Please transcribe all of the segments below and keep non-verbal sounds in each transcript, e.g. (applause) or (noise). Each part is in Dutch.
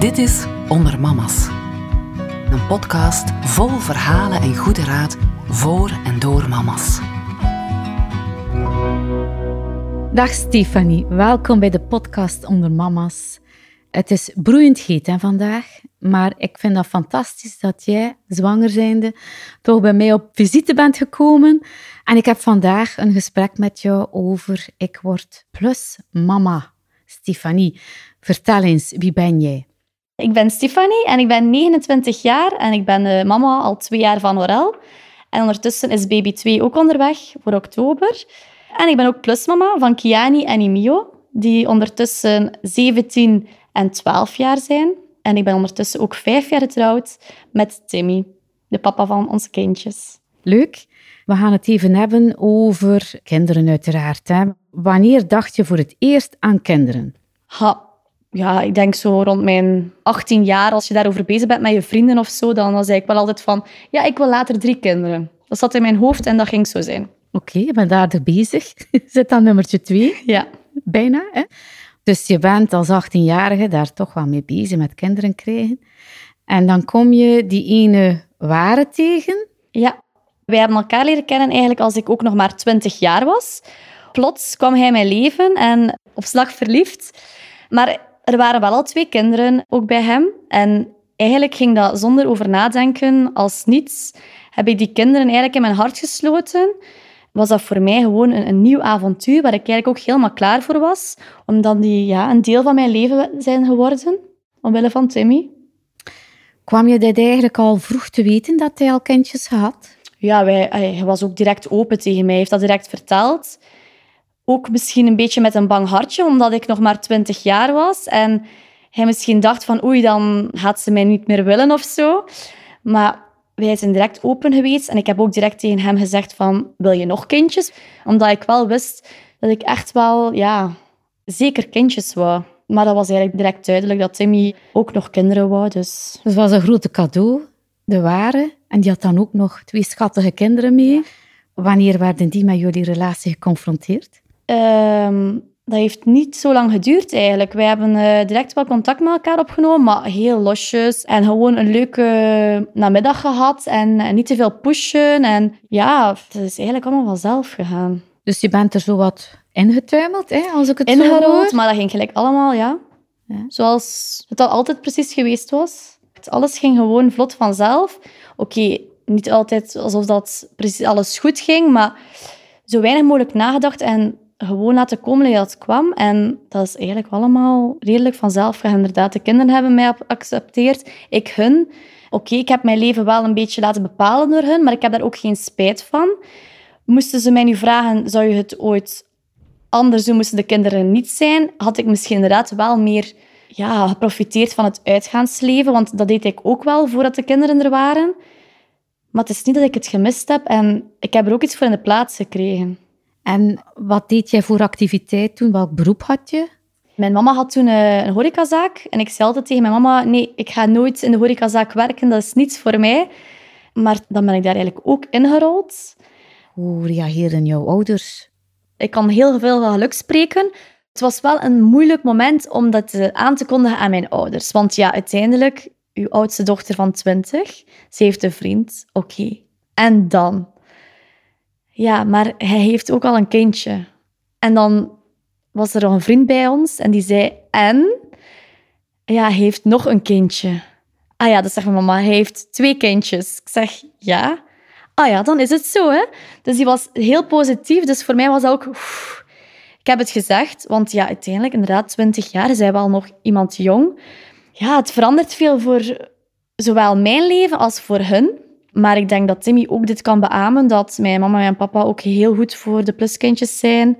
Dit is Onder Mama's. Een podcast vol verhalen en goede raad voor en door mama's. Dag Stefanie, welkom bij de podcast Onder Mama's. Het is broeiend heet vandaag, maar ik vind dat fantastisch dat jij, zwanger zijnde, toch bij mij op visite bent gekomen. En ik heb vandaag een gesprek met jou over Ik word plus mama. Stefanie, vertel eens, wie ben jij? Ik ben Stefanie en ik ben 29 jaar en ik ben mama al twee jaar van Orel. En ondertussen is baby 2 ook onderweg voor oktober. En ik ben ook plusmama van Kiani en Imio, die ondertussen 17 en 12 jaar zijn. En ik ben ondertussen ook vijf jaar getrouwd met Timmy, de papa van onze kindjes. Leuk. We gaan het even hebben over kinderen uiteraard. Hè. Wanneer dacht je voor het eerst aan kinderen? Ha, ja, ik denk zo rond mijn 18 jaar, als je daarover bezig bent met je vrienden of zo, dan zei ik wel altijd van, ja, ik wil later drie kinderen. Dat zat in mijn hoofd en dat ging zo zijn. Oké, je bent daar bezig. (laughs) Zit aan nummertje twee. Ja. Bijna, hè? Dus je bent als 18-jarige daar toch wel mee bezig met kinderen krijgen. En dan kom je die ene ware tegen. Ja, wij hebben elkaar leren kennen eigenlijk als ik ook nog maar 20 jaar was. Plots kwam hij in mijn leven en op slag verliefd. Maar er waren wel al twee kinderen ook bij hem. En eigenlijk ging dat zonder over nadenken, als niets. Heb ik die kinderen eigenlijk in mijn hart gesloten. Was dat voor mij gewoon een, een nieuw avontuur waar ik eigenlijk ook helemaal klaar voor was. Omdat die ja, een deel van mijn leven zijn geworden, omwille van Timmy. Kwam je dit eigenlijk al vroeg te weten dat hij al kindjes had? Ja, wij, hij was ook direct open tegen mij. Hij heeft dat direct verteld. Ook misschien een beetje met een bang hartje, omdat ik nog maar twintig jaar was. En hij misschien dacht van, oei, dan gaat ze mij niet meer willen of zo. Maar wij zijn direct open geweest. En ik heb ook direct tegen hem gezegd van, wil je nog kindjes? Omdat ik wel wist dat ik echt wel, ja, zeker kindjes wou. Maar dat was eigenlijk direct duidelijk dat Timmy ook nog kinderen wou. Dus, dus het was een grote cadeau, de ware. En die had dan ook nog twee schattige kinderen mee. Wanneer werden die met jullie relatie geconfronteerd? Ehm, dat heeft niet zo lang geduurd eigenlijk. Wij hebben uh, direct wel contact met elkaar opgenomen, maar heel losjes. En gewoon een leuke namiddag gehad en, niet te veel pushen. En ja, het is eigenlijk allemaal vanzelf gegaan. Dus je bent er zo wat ingetuimeld, hè, als ik het Ingerold, zo hoor? maar dat ging gelijk allemaal, ja. ja. Zoals het al altijd precies geweest was. Alles ging gewoon vlot vanzelf. Oké, niet altijd alsof dat precies alles goed ging, maar zo weinig mogelijk nagedacht en gewoon laten komen dat het kwam. En dat is eigenlijk allemaal redelijk vanzelf. Inderdaad, de kinderen hebben mij geaccepteerd. Ik hun. Oké, ik heb mijn leven wel een beetje laten bepalen door hun, maar ik heb daar ook geen spijt van. Moesten ze mij nu vragen, zou je het ooit anders doen, moesten de kinderen niet zijn, had ik misschien inderdaad wel meer ja, geprofiteerd van het uitgaansleven, want dat deed ik ook wel voordat de kinderen er waren. Maar het is niet dat ik het gemist heb en ik heb er ook iets voor in de plaats gekregen. En wat deed jij voor activiteit toen? Welk beroep had je? Mijn mama had toen eh, een horecazaak. En ik zei altijd tegen mijn mama, nee, ik ga nooit in de horecazaak werken. Dat is niets voor mij. Maar dan ben ik daar eigenlijk ook ingerold. Hoe reageerden jouw ouders? Ik kan heel veel van geluk spreken. Het was wel een moeilijk moment om dat eh, aan te kondigen aan mijn ouders. Want ja, uiteindelijk, uw oudste dochter van 20, ze heeft een vriend. Oké. En dan? Ja, maar hij heeft ook al een kindje. En dan was er nog een vriend bij ons en die zei, en? Ja, hij heeft nog een kindje. Ah ja, dat zegt mijn mama, hij heeft twee kindjes. Ik zeg, ja. Ah ja, dan is het zo, hè. Dus die was heel positief. Dus voor mij was dat ook... Ik heb het gezegd, want ja, uiteindelijk, inderdaad, 20 jaar, zijn wel nog iemand jong. Ja, het verandert veel voor zowel mijn leven als voor hun. Maar ik denk dat Timmy ook dit kan beamen, dat mijn mama en mijn papa ook heel goed voor de pluskindjes zijn.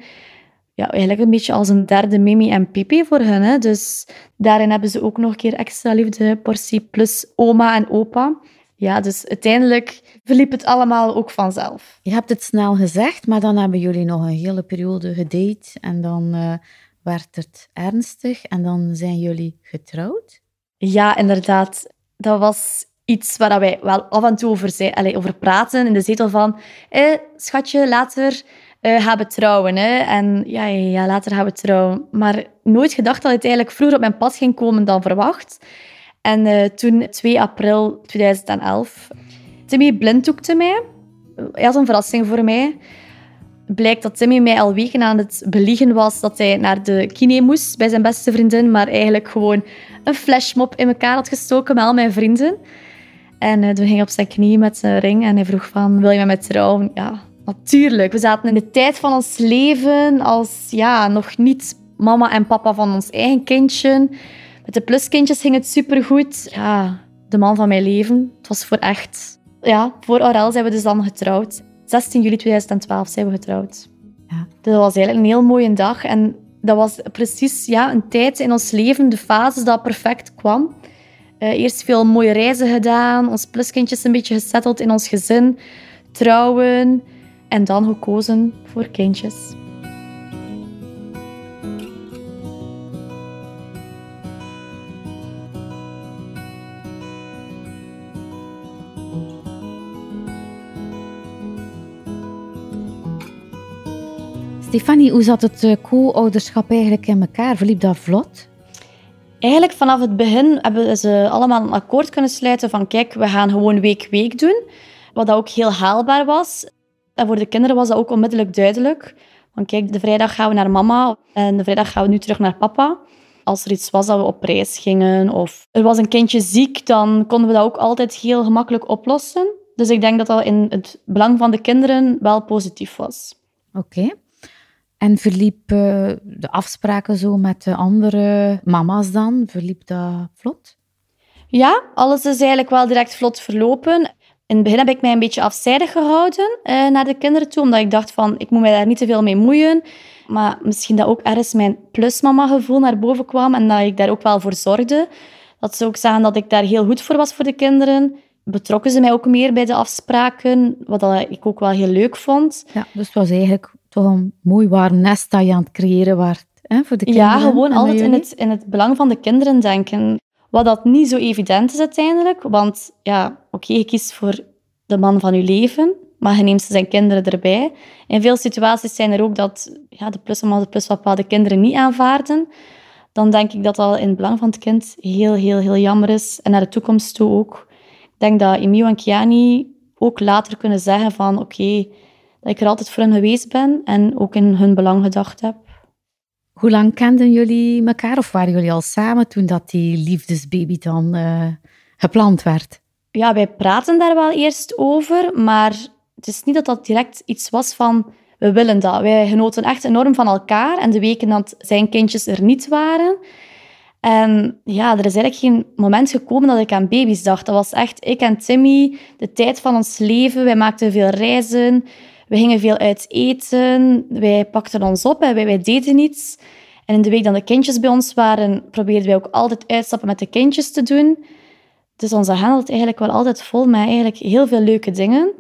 Ja, eigenlijk een beetje als een derde Mimi en Pipi voor hen. Hè. Dus daarin hebben ze ook nog een keer extra liefde, portie plus oma en opa. Ja, dus uiteindelijk verliep het allemaal ook vanzelf. Je hebt het snel gezegd, maar dan hebben jullie nog een hele periode gedate en dan uh, werd het ernstig en dan zijn jullie getrouwd? Ja, inderdaad. Dat was iets waar wij wel af en toe over, zei, allez, over praten in de zetel van eh, schatje, later uh, gaan we trouwen. Hè? En ja, ja, later gaan we trouwen. Maar nooit gedacht dat het eigenlijk vroeger op mijn pad ging komen dan verwacht. En uh, toen, 2 april 2011, Timmy blinddoekte mij. Hij had een verrassing voor mij. Blijkt dat Timmy mij al weken aan het beliegen was dat hij naar de kine moest bij zijn beste vriendin, maar eigenlijk gewoon een flashmob in elkaar had gestoken met al mijn vrienden. En uh, toen ging hij op zijn knie met zijn ring en hij vroeg van, wil je met mij trouwen? Ja, natuurlijk. We zaten in de tijd van ons leven als ja, nog niet mama en papa van ons eigen kindje. Met de pluskindjes ging het supergoed. Ja, de man van mijn leven. Het was voor echt. Ja, voor Aurel zijn we dus dan getrouwd. 16 juli 2012 zijn we getrouwd. Ja. Dat was eigenlijk een heel mooie dag. En dat was precies ja, een tijd in ons leven, de fase dat perfect kwam. Uh, eerst veel mooie reizen gedaan, ons pluskindjes een beetje gesetteld in ons gezin, trouwen en dan gekozen voor kindjes. Stefanie, hoe zat het eh, co-ouderschap eigenlijk in elkaar? Verliep dat vlot? Eigenlijk vanaf het begin hebben ze allemaal een akkoord kunnen sluiten van kijk, we gaan gewoon week-week doen. Wat ook heel haalbaar was. En voor de kinderen was dat ook onmiddellijk duidelijk. Van kijk, de vrijdag gaan we naar mama en de vrijdag gaan we nu terug naar papa. Als er iets was dat we op reis gingen of er was een kindje ziek, dan konden we dat ook altijd heel gemakkelijk oplossen. Dus ik denk dat dat in het belang van de kinderen wel positief was. Oké. En verliep uh, de afspraken zo met de andere mama's dan? Verliep dat vlot? Ja, alles is eigenlijk wel direct vlot verlopen. In het begin heb ik mij een beetje afzijdig gehouden uh, naar de kinderen toe, omdat ik dacht van, ik moet mij daar niet te veel mee moeien. Maar misschien dat ook ergens mijn plusmama-gevoel naar boven kwam en dat ik daar ook wel voor zorgde. Dat ze ook zagen dat ik daar heel goed voor was voor de kinderen. Betrokken ze mij ook meer bij de afspraken, wat ik ook wel heel leuk vond. Ja, dus het was eigenlijk toch een mooi warm nest dat je aan het creëren was hè, voor de kinderen. Ja, gewoon altijd in het, in het belang van de kinderen denken. Wat dat niet zo evident is uiteindelijk, want ja, oké, je kiest voor de man van je leven, maar je neemt zijn kinderen erbij. In veel situaties zijn er ook dat ja, de plusmama, de pluspapa de kinderen niet aanvaarden. Dan denk ik dat dat in het belang van het kind heel, heel, heel jammer is. En naar de toekomst toe ook. Ik denk dat Emio en Kiani ook later kunnen zeggen van oké, dat ik er altijd voor hen geweest ben en ook in hun belang gedacht heb. Hoe lang kenden jullie elkaar of waren jullie al samen toen dat die liefdesbaby dan uh, gepland werd? Ja, wij praten daar wel eerst over, maar het is niet dat dat direct iets was van we willen dat. Wij genoten echt enorm van elkaar en de weken dat zijn kindjes er niet waren. En ja, er is eigenlijk geen moment gekomen dat ik aan baby's dacht. Dat was echt ik en Timmy, de tijd van ons leven. Wij maakten veel reizen. We gingen veel uit eten, wij pakten ons op wij, wij deden iets. En in de week dat de kindjes bij ons waren, probeerden wij ook altijd uitstappen met de kindjes te doen. Dus onze had eigenlijk wel altijd vol met eigenlijk heel veel leuke dingen.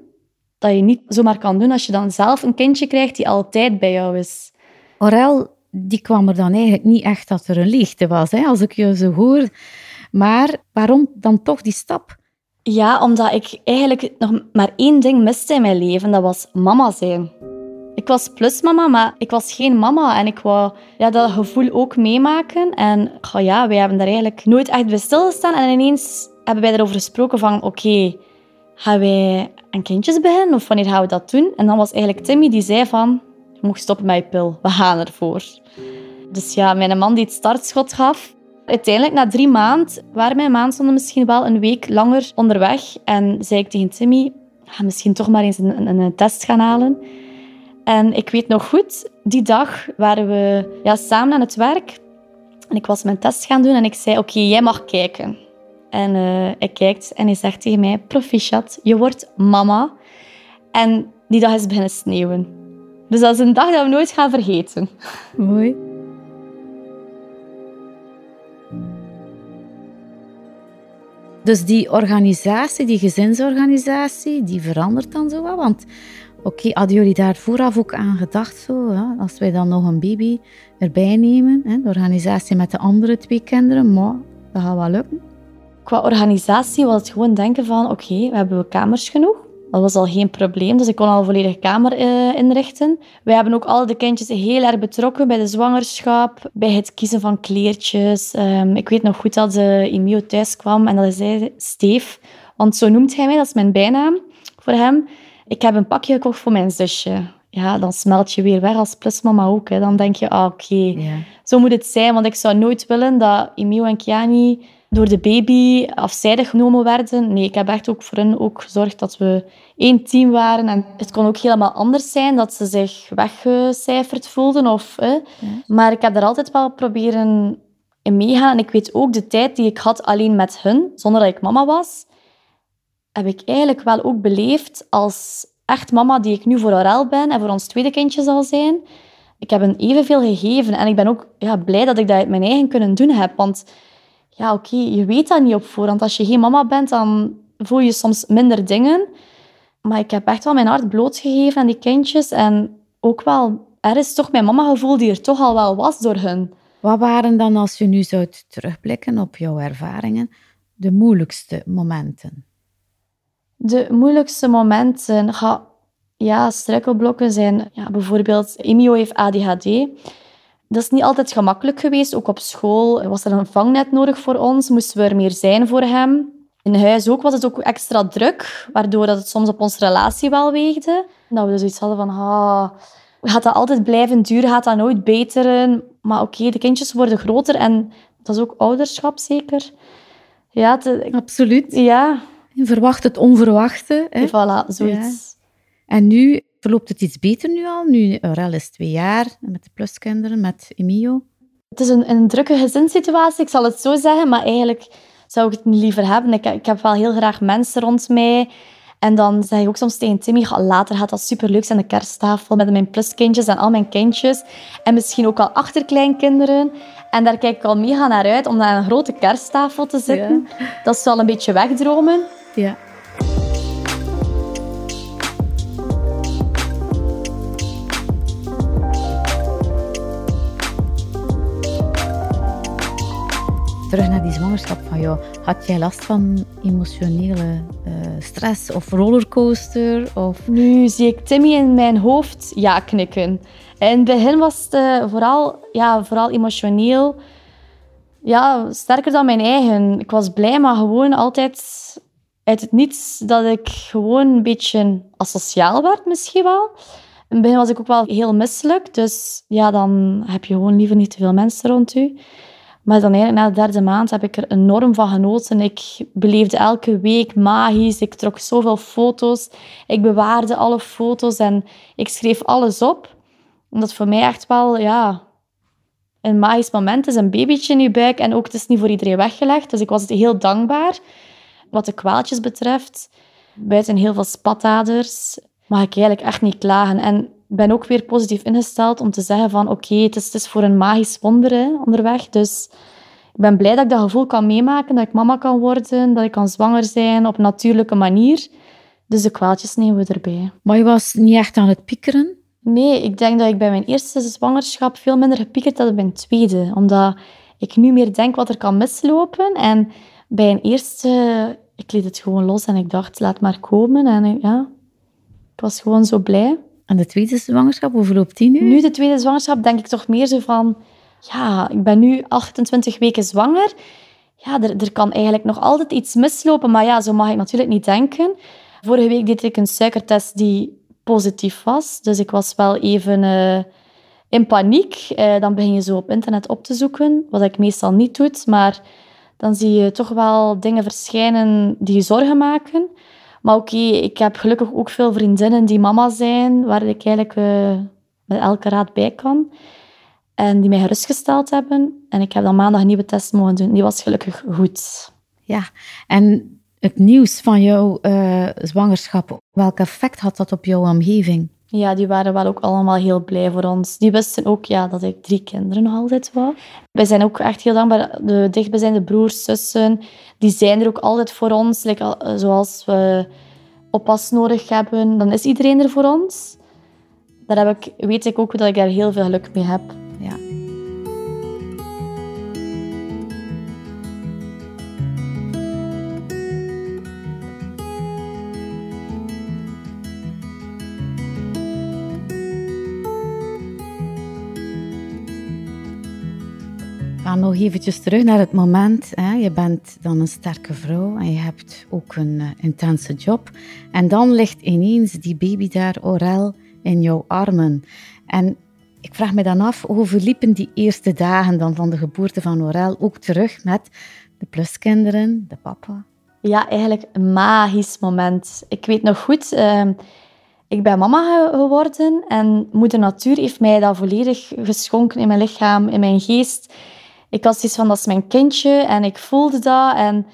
Dat je niet zomaar kan doen als je dan zelf een kindje krijgt die altijd bij jou is. Aurel, die kwam er dan eigenlijk niet echt dat er een leegte was, hè, als ik je zo hoor. Maar waarom dan toch die stap? Ja, omdat ik eigenlijk nog maar één ding miste in mijn leven. Dat was mama zijn. Ik was plusmama, maar ik was geen mama. En ik wou ja, dat gevoel ook meemaken. En oh ja, wij hebben daar eigenlijk nooit echt bij stilgestaan. En ineens hebben wij erover gesproken van... Oké, gaan wij een kindjes beginnen? Of wanneer gaan we dat doen? En dan was eigenlijk Timmy die zei van... Je mag stoppen met je pil. We gaan ervoor. Dus ja, mijn man die het startschot gaf... Uiteindelijk, na drie maanden, waren mijn maandzonden misschien wel een week langer onderweg. En zei ik tegen Timmy, ga misschien toch maar eens een, een, een, test gaan halen. En ik weet nog goed, die dag waren we ja, samen aan het werk. En ik was mijn test gaan doen en ik zei, oké, jij mag kijken. En uh, hij kijkt en hij zegt tegen mij, proficiat, je wordt mama. En die dag is beginnen sneeuwen. Dus dat is een dag dat we nooit gaan vergeten. Mooi. Dus die organisatie, die gezinsorganisatie, die verandert dan zo wat? Want oké, hadden jullie daar vooraf ook aan gedacht? Zo, ja? Als wij dan nog een baby erbij nemen, hè? de organisatie met de andere twee kinderen, maar dat gaat wel lukken. Qua organisatie was het gewoon denken van, oké, we hebben kamers genoeg. Dat was al geen probleem, dus ik kon al een volledige kamer uh, inrichten. Wij hebben ook al de kindjes heel erg betrokken bij de zwangerschap, bij het kiezen van kleertjes. Um, ik weet nog goed dat de Emio thuis kwam en dat hij zei, Steef, want zo noemt hij mij, dat is mijn bijnaam voor hem. Ik heb een pakje gekocht voor mijn zusje. Ja, dan smelt je weer weg als plusmama ook. Hè. Dan denk je, ah, oké, zo moet het zijn. Want ik zou nooit willen dat Emio en Kiani door de baby afzijdig genomen werden. Nee, ik heb echt ook voor hen ook gezorgd dat we één team waren. En het kon ook helemaal anders zijn, dat ze zich weggecijferd voelden. Of, hè. Maar ik heb er altijd wel proberen in meegaan. En ik weet ook de tijd die ik had alleen met hun, zonder dat ik mama was, heb ik eigenlijk wel ook beleefd als echt mama die ik nu voor Aurel ben en voor ons tweede kindje zal zijn. Ik heb hen evenveel gegeven en ik ben ook ja, blij dat ik dat uit mijn eigen kunnen doen heb. Want ja, oké, je weet dat niet op voorhand. Als je geen mama bent, dan voel je soms minder dingen. Maar ik heb echt wel mijn hart blootgegeven aan die kindjes. En ook wel, er is toch mijn mama gevoel die er toch al wel was door hun. Wat waren dan, als je nu zou terugblikken op jouw ervaringen, de moeilijkste momenten? De moeilijkste momenten, ja, ja struikelblokken zijn ja, bijvoorbeeld, Emio heeft ADHD. Dat is niet altijd gemakkelijk geweest. Ook op school was er een vangnet nodig voor ons, moesten we er meer zijn voor hem. In huis ook was het ook extra druk, waardoor dat het soms op onze relatie wel weegde. Dat we dus iets hadden van, ah, gaat dat altijd blijven duren? Gaat dat nooit beteren? Maar oké, de kindjes worden groter en dat is ook ouderschap zeker. Ja, Absoluut. Ja. Je verwacht het onverwachte. Hè? Voilà, zoiets. En nu verloopt het iets beter nu al? Nu, Aurel is twee jaar met de pluskinderen, met Emio. Het is een, een drukke gezinssituatie, ik zal het zo zeggen, maar eigenlijk zou ik het niet liever hebben. Ik, ik heb wel heel graag mensen rond mij. En dan zeg ik ook soms tegen Timmy, later gaat dat superleuk zijn, de kersttafel met mijn pluskindjes en al mijn kindjes. En misschien ook al achterkleinkinderen. En daar kijk ik al mega naar uit, om aan een grote kersttafel te zitten. Dat is wel een beetje wegdromen. Ja. Terug naar die zwangerschap van jou. Had jij last van emotionele uh, stress of rollercoaster? Of... Nu zie ik Timmy in mijn hoofd ja knikken. In het begin was het uh, vooral, ja, vooral emotioneel ja, sterker dan mijn eigen. Ik was blij, maar gewoon altijd uit het niets dat ik gewoon een beetje asociaal werd misschien wel. In het begin was ik ook wel heel misselijk, dus ja, dan heb je gewoon liever niet te veel mensen rond je. Maar dan eigenlijk na de derde maand heb ik er enorm van genoten. Ik beleefde elke week magisch. Ik trok zoveel foto's. Ik bewaarde alle foto's en ik schreef alles op. Omdat voor mij echt wel ja, een magisch moment is. Een babytje in je buik. En ook, het is niet voor iedereen weggelegd. Dus ik was heel dankbaar. Wat de kwaaltjes betreft, buiten heel veel spataders, mag ik eigenlijk echt niet klagen. En ben ook weer positief ingesteld om te zeggen van oké, het, is, het is voor een magisch wonder onderweg. Dus ik ben blij dat ik dat gevoel kan meemaken, dat ik mama kan worden, dat ik kan zwanger zijn op een natuurlijke manier. Dus de kwaaltjes nemen we erbij. Maar je was niet echt aan het piekeren? Nee, ik denk dat ik bij mijn eerste zwangerschap veel minder gepiekerd had dan bij mijn tweede. Omdat ik nu meer denk wat er kan mislopen. En bij een eerste, ik liet het gewoon los en ik dacht, laat maar komen. En ja, ik was gewoon zo blij. En de tweede zwangerschap, hoe verloopt die nu? Nu, de tweede zwangerschap, denk ik toch meer zo van... Ja, ik ben nu 28 weken zwanger. Ja, er, er kan eigenlijk nog altijd iets mislopen, maar ja, zo mag ik natuurlijk niet denken. Vorige week deed ik een suikertest die positief was. Dus ik was wel even uh, in paniek. Uh, dan begin je zo op internet op te zoeken, wat ik meestal niet doe. Maar dan zie je toch wel dingen verschijnen die je zorgen maken. Maar oké, ik heb gelukkig ook veel vriendinnen die mama zijn, waar ik eigenlijk uh, met elke raad bij kan. En die mij gerustgesteld hebben. En ik heb dan maandag een nieuwe test mogen doen. Die was gelukkig goed. Ja, en het nieuws van jouw uh, zwangerschap, welk effect had dat op jouw omgeving? Ja, die waren wel ook allemaal heel blij voor ons. Die wisten ook ja, dat ik drie kinderen nog altijd wou. Wij zijn ook echt heel dankbaar. De dichtbijzijnde broers, zussen, die zijn er ook altijd voor ons. Like, zoals we oppas nodig hebben, dan is iedereen er voor ons. Daar heb ik, weet ik ook dat ik daar heel veel geluk mee heb. Nog eventjes terug naar het moment. Hè. Je bent dan een sterke vrouw en je hebt ook een uh, intense job. En dan ligt ineens die baby daar, Orel, in jouw armen. En ik vraag me dan af, hoe verliepen die eerste dagen dan van de geboorte van Orel ook terug met de pluskinderen, de papa? Ja, eigenlijk een magisch moment. Ik weet nog goed, uh, ik ben mama geworden en moeder natuur heeft mij dat volledig geschonken in mijn lichaam, in mijn geest. Ik had zoiets van, dat is mijn kindje en ik voelde dat en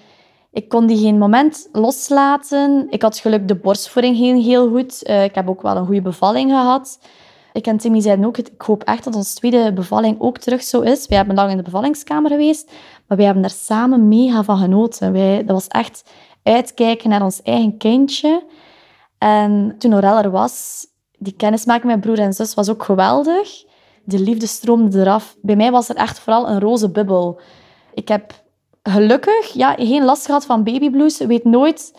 ik kon die geen moment loslaten. Ik had geluk de borstvoeding ging heel goed. Uh, ik heb ook wel een goede bevalling gehad. Ik en Timmy zeiden ook, ik hoop echt dat onze tweede bevalling ook terug zo is. Wij hebben lang in de bevallingskamer geweest, maar wij hebben daar samen mega van genoten. Wij, dat was echt uitkijken naar ons eigen kindje. En toen Aurel er was, die kennismaking met broer en zus was ook geweldig. De liefde stroomde eraf. Bij mij was er echt vooral een roze bubbel. Ik heb gelukkig ja, geen last gehad van babyblues. Ik weet nooit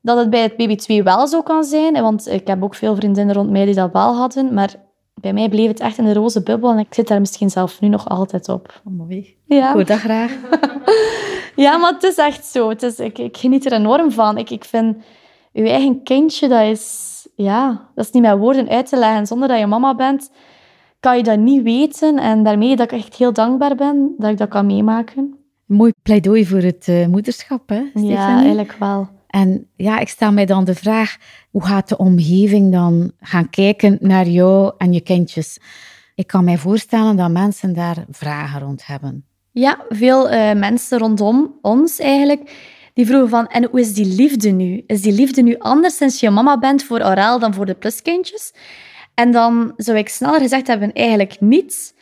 dat het bij het baby 2 wel zo kan zijn. Want ik heb ook veel vriendinnen rond mij die dat wel hadden. Maar bij mij bleef het echt in de roze bubbel. En ik zit daar misschien zelf nu nog altijd op. Oh, mooi. Ja. Ik hoor dat graag. (laughs) ja, maar het is echt zo. Het is, ik, ik geniet er enorm van. Ik, ik vind je eigen kindje, dat is, ja, dat is niet met woorden uit te leggen. Zonder dat je mama bent, kan je dat niet weten. En daarmee dat ik echt heel dankbaar ben dat ik dat kan meemaken. Mooi pleidooi voor het uh, moederschap, hè, Stefanie? Ja, eigenlijk wel. En ja, ik stel mij dan de vraag, hoe gaat de omgeving dan gaan kijken naar jou en je kindjes? Ik kan mij voorstellen dat mensen daar vragen rond hebben. Ja, veel uh, mensen rondom ons eigenlijk die vroegen van, en hoe is die liefde nu? Is die liefde nu anders sinds je mama bent voor Aurel dan voor de pluskindjes? En dan zou ik sneller gezegd hebben, eigenlijk niet.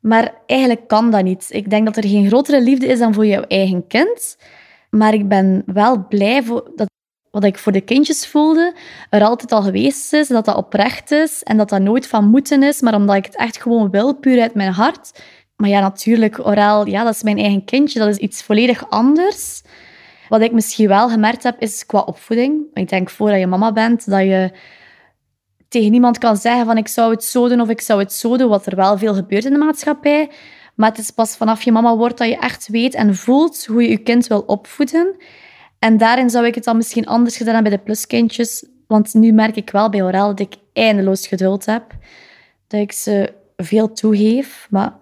Maar eigenlijk kan dat niet. Ik denk dat er geen grotere liefde is dan voor jouw eigen kind. Maar ik ben wel blij voor dat wat ik voor de kindjes voelde, er altijd al geweest is, dat dat oprecht is en dat dat nooit van moeten is, maar omdat ik het echt gewoon wil, puur uit mijn hart. Maar ja, natuurlijk, Aurel, ja, dat is mijn eigen kindje, dat is iets volledig anders. Wat ik misschien wel gemerkt heb, is qua opvoeding. Ik denk, voordat je mama bent, dat je tegen niemand kan zeggen van ik zou het zo doen of ik zou het zo doen, wat er wel veel gebeurt in de maatschappij. Maar het is pas vanaf je mama wordt dat je echt weet en voelt hoe je je kind wil opvoeden. En daarin zou ik het dan misschien anders gedaan hebben bij de pluskindjes. Want nu merk ik wel bij Aurel dat ik eindeloos geduld heb. Dat ik ze veel toegeef. Maar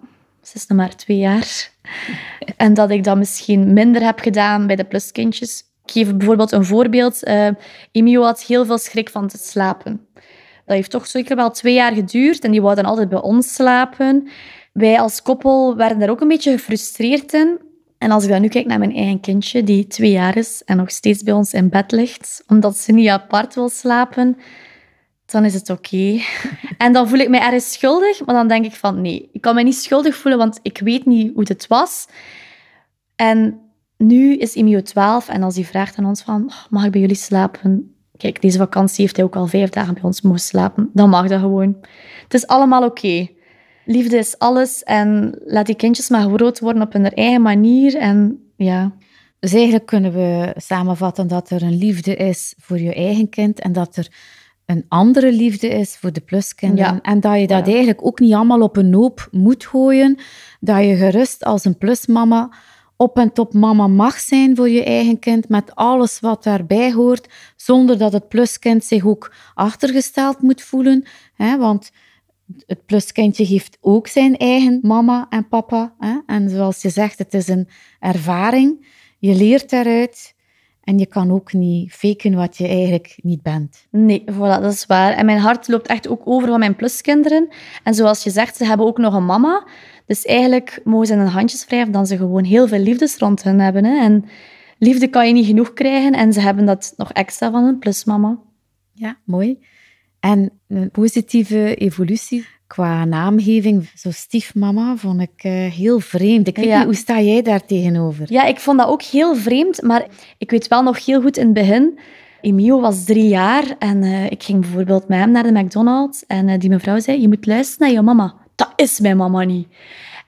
ze is nog maar twee jaar. (laughs) En dat ik dat misschien minder heb gedaan bij de pluskindjes. Ik geef bijvoorbeeld een voorbeeld. Uh, Emio had heel veel schrik van te slapen. Dat heeft toch zeker wel twee jaar geduurd en die wou dan altijd bij ons slapen. Wij als koppel werden daar ook een beetje gefrustreerd in. En als ik dan nu kijk naar mijn eigen kindje, die twee jaar is en nog steeds bij ons in bed ligt, omdat ze niet apart wil slapen, dan is het oké. (laughs) En dan voel ik me ergens schuldig, maar dan denk ik van nee, ik kan me niet schuldig voelen, want ik weet niet hoe het was. En nu is Emio 12 en als hij vraagt aan ons van, oh, mag ik bij jullie slapen? Kijk, deze vakantie heeft hij ook al vijf dagen bij ons mogen slapen. Dan mag dat gewoon. Het is allemaal oké. Liefde is alles en laat die kindjes maar groot worden op hun eigen manier. En ja... Dus eigenlijk kunnen we samenvatten dat er een liefde is voor je eigen kind en dat er een andere liefde is voor de pluskinderen. En dat je dat eigenlijk ook niet allemaal op een hoop moet gooien. Dat je gerust als een plusmama op en top mama mag zijn voor je eigen kind, met alles wat daarbij hoort, zonder dat het pluskind zich ook achtergesteld moet voelen. Hè? Want het pluskindje heeft ook zijn eigen mama en papa. Hè? En zoals je zegt, het is een ervaring. Je leert daaruit. En je kan ook niet faken wat je eigenlijk niet bent. Nee, voilà, dat is waar. En mijn hart loopt echt ook over van mijn pluskinderen. En zoals je zegt, ze hebben ook nog een mama. Dus eigenlijk mogen ze in hun handjes wrijven dan ze gewoon heel veel liefdes rond hen hebben. Hè. En liefde kan je niet genoeg krijgen en ze hebben dat nog extra van hun plusmama. Ja, mooi. En een positieve evolutie qua naamgeving, zo stiefmama, vond ik uh, heel vreemd. Ik weet niet, hoe sta jij daar tegenover? Ja, ik vond dat ook heel vreemd, maar ik weet wel nog heel goed in het begin... Emio was drie jaar en uh, ik ging bijvoorbeeld met hem naar de McDonald's en uh, die mevrouw zei, je moet luisteren naar je mama. Dat is mijn mama niet.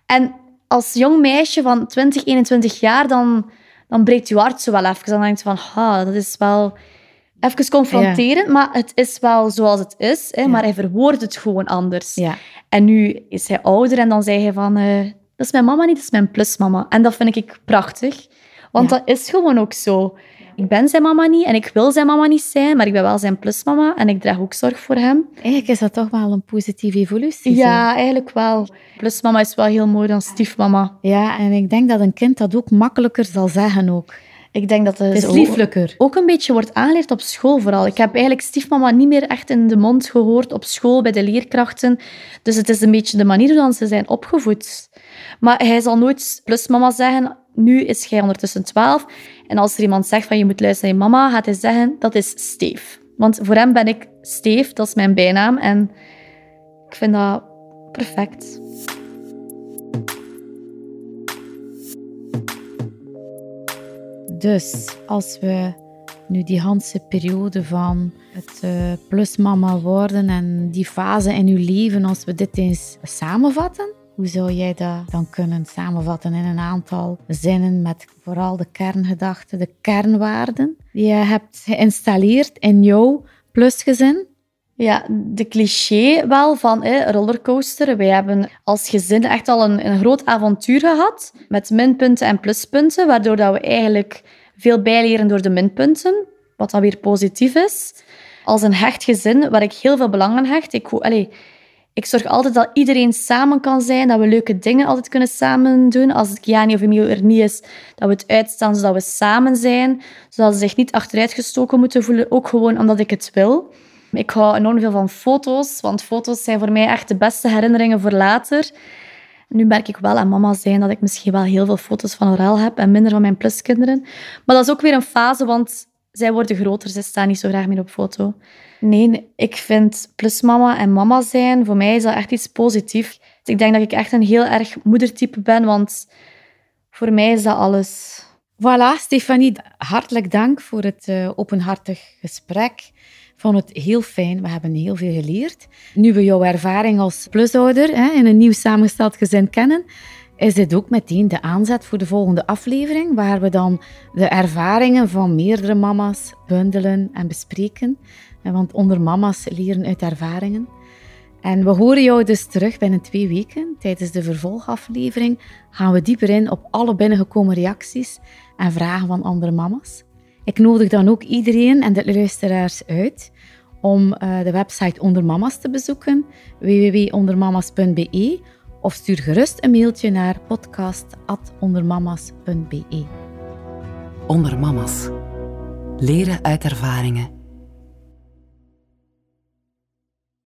En als jong meisje van 20, 21 jaar, dan, dan breekt je hart zo wel even. Dan denk je van, ha, dat is wel even confronterend, maar het is wel zoals het is. Hè, Maar hij verwoordt het gewoon anders. Ja. En nu is hij ouder en dan zei hij van... Uh, Dat is mijn mama niet, dat is mijn plusmama. En dat vind ik prachtig. Want dat is gewoon ook zo. Ik ben zijn mama niet en ik wil zijn mama niet zijn, maar ik ben wel zijn plusmama en ik draag ook zorg voor hem. Eigenlijk is dat toch wel een positieve evolutie. zo. Ja, eigenlijk wel. Plusmama is wel heel mooi dan stiefmama. Ja, en ik denk dat een kind dat ook makkelijker zal zeggen ook. Ik denk dat Het is lieflijker. ook een beetje wordt aangeleerd op school vooral. Ik heb eigenlijk stiefmama niet meer echt in de mond gehoord op school bij de leerkrachten. Dus het is een beetje de manier waarop ze zijn opgevoed. Maar hij zal nooit plusmama zeggen. Nu is hij ondertussen 12. En als er iemand zegt van je moet luisteren naar je mama, gaat hij zeggen dat is Steef. Want voor hem ben ik Steef, dat is mijn bijnaam. En ik vind dat perfect. Dus als we nu die hele periode van het eh, plusmama worden en die fase in uw leven, als we dit eens samenvatten, hoe zou jij dat dan kunnen samenvatten in een aantal zinnen met vooral de kerngedachten, de kernwaarden die je hebt geïnstalleerd in jouw plusgezin? Ja, de cliché wel van hè, rollercoaster. Wij hebben als gezin echt al een, een groot avontuur gehad met minpunten en pluspunten, waardoor dat we eigenlijk veel bijleren door de minpunten, wat dan weer positief is. Als een hecht gezin, waar ik heel veel belang aan hecht. Ik, ik zorg altijd dat iedereen samen kan zijn, dat we leuke dingen altijd kunnen samen doen. Als Kiani of Emilio er niet is, dat we het uitstaan zodat we samen zijn, zodat ze zich niet achteruitgestoken moeten voelen, ook gewoon omdat ik het wil. Ik hou enorm veel van foto's, want foto's zijn voor mij echt de beste herinneringen voor later. Nu merk ik wel aan mama zijn dat ik misschien wel heel veel foto's van Aurel heb en minder van mijn pluskinderen. Maar dat is ook weer een fase, want zij worden groter, ze staan niet zo graag meer op foto. Nee, ik vind plusmama en mama zijn, voor mij is dat echt iets positiefs. Ik denk dat ik echt een heel erg moedertype ben, want voor mij is dat alles. Voilà, Stefanie, hartelijk dank voor het eh, openhartig gesprek. Vond het heel fijn. We hebben heel veel geleerd. Nu we jouw ervaring als plusouder hè, in een nieuw samengesteld gezin kennen, is dit ook meteen de aanzet voor de volgende aflevering, waar we dan de ervaringen van meerdere mama's bundelen en bespreken. En Want onder mama's leren uit ervaringen. En we horen jou dus terug binnen twee weken. Tijdens de vervolgaflevering gaan we dieper in op alle binnengekomen reacties en vragen van andere mama's. Ik nodig dan ook iedereen en de luisteraars uit om eh, de website Onder Mama's te bezoeken, www.ondermama's.be of stuur gerust een mailtje naar podcast.ondermama's.be. Onder mama's. Leren uit ervaringen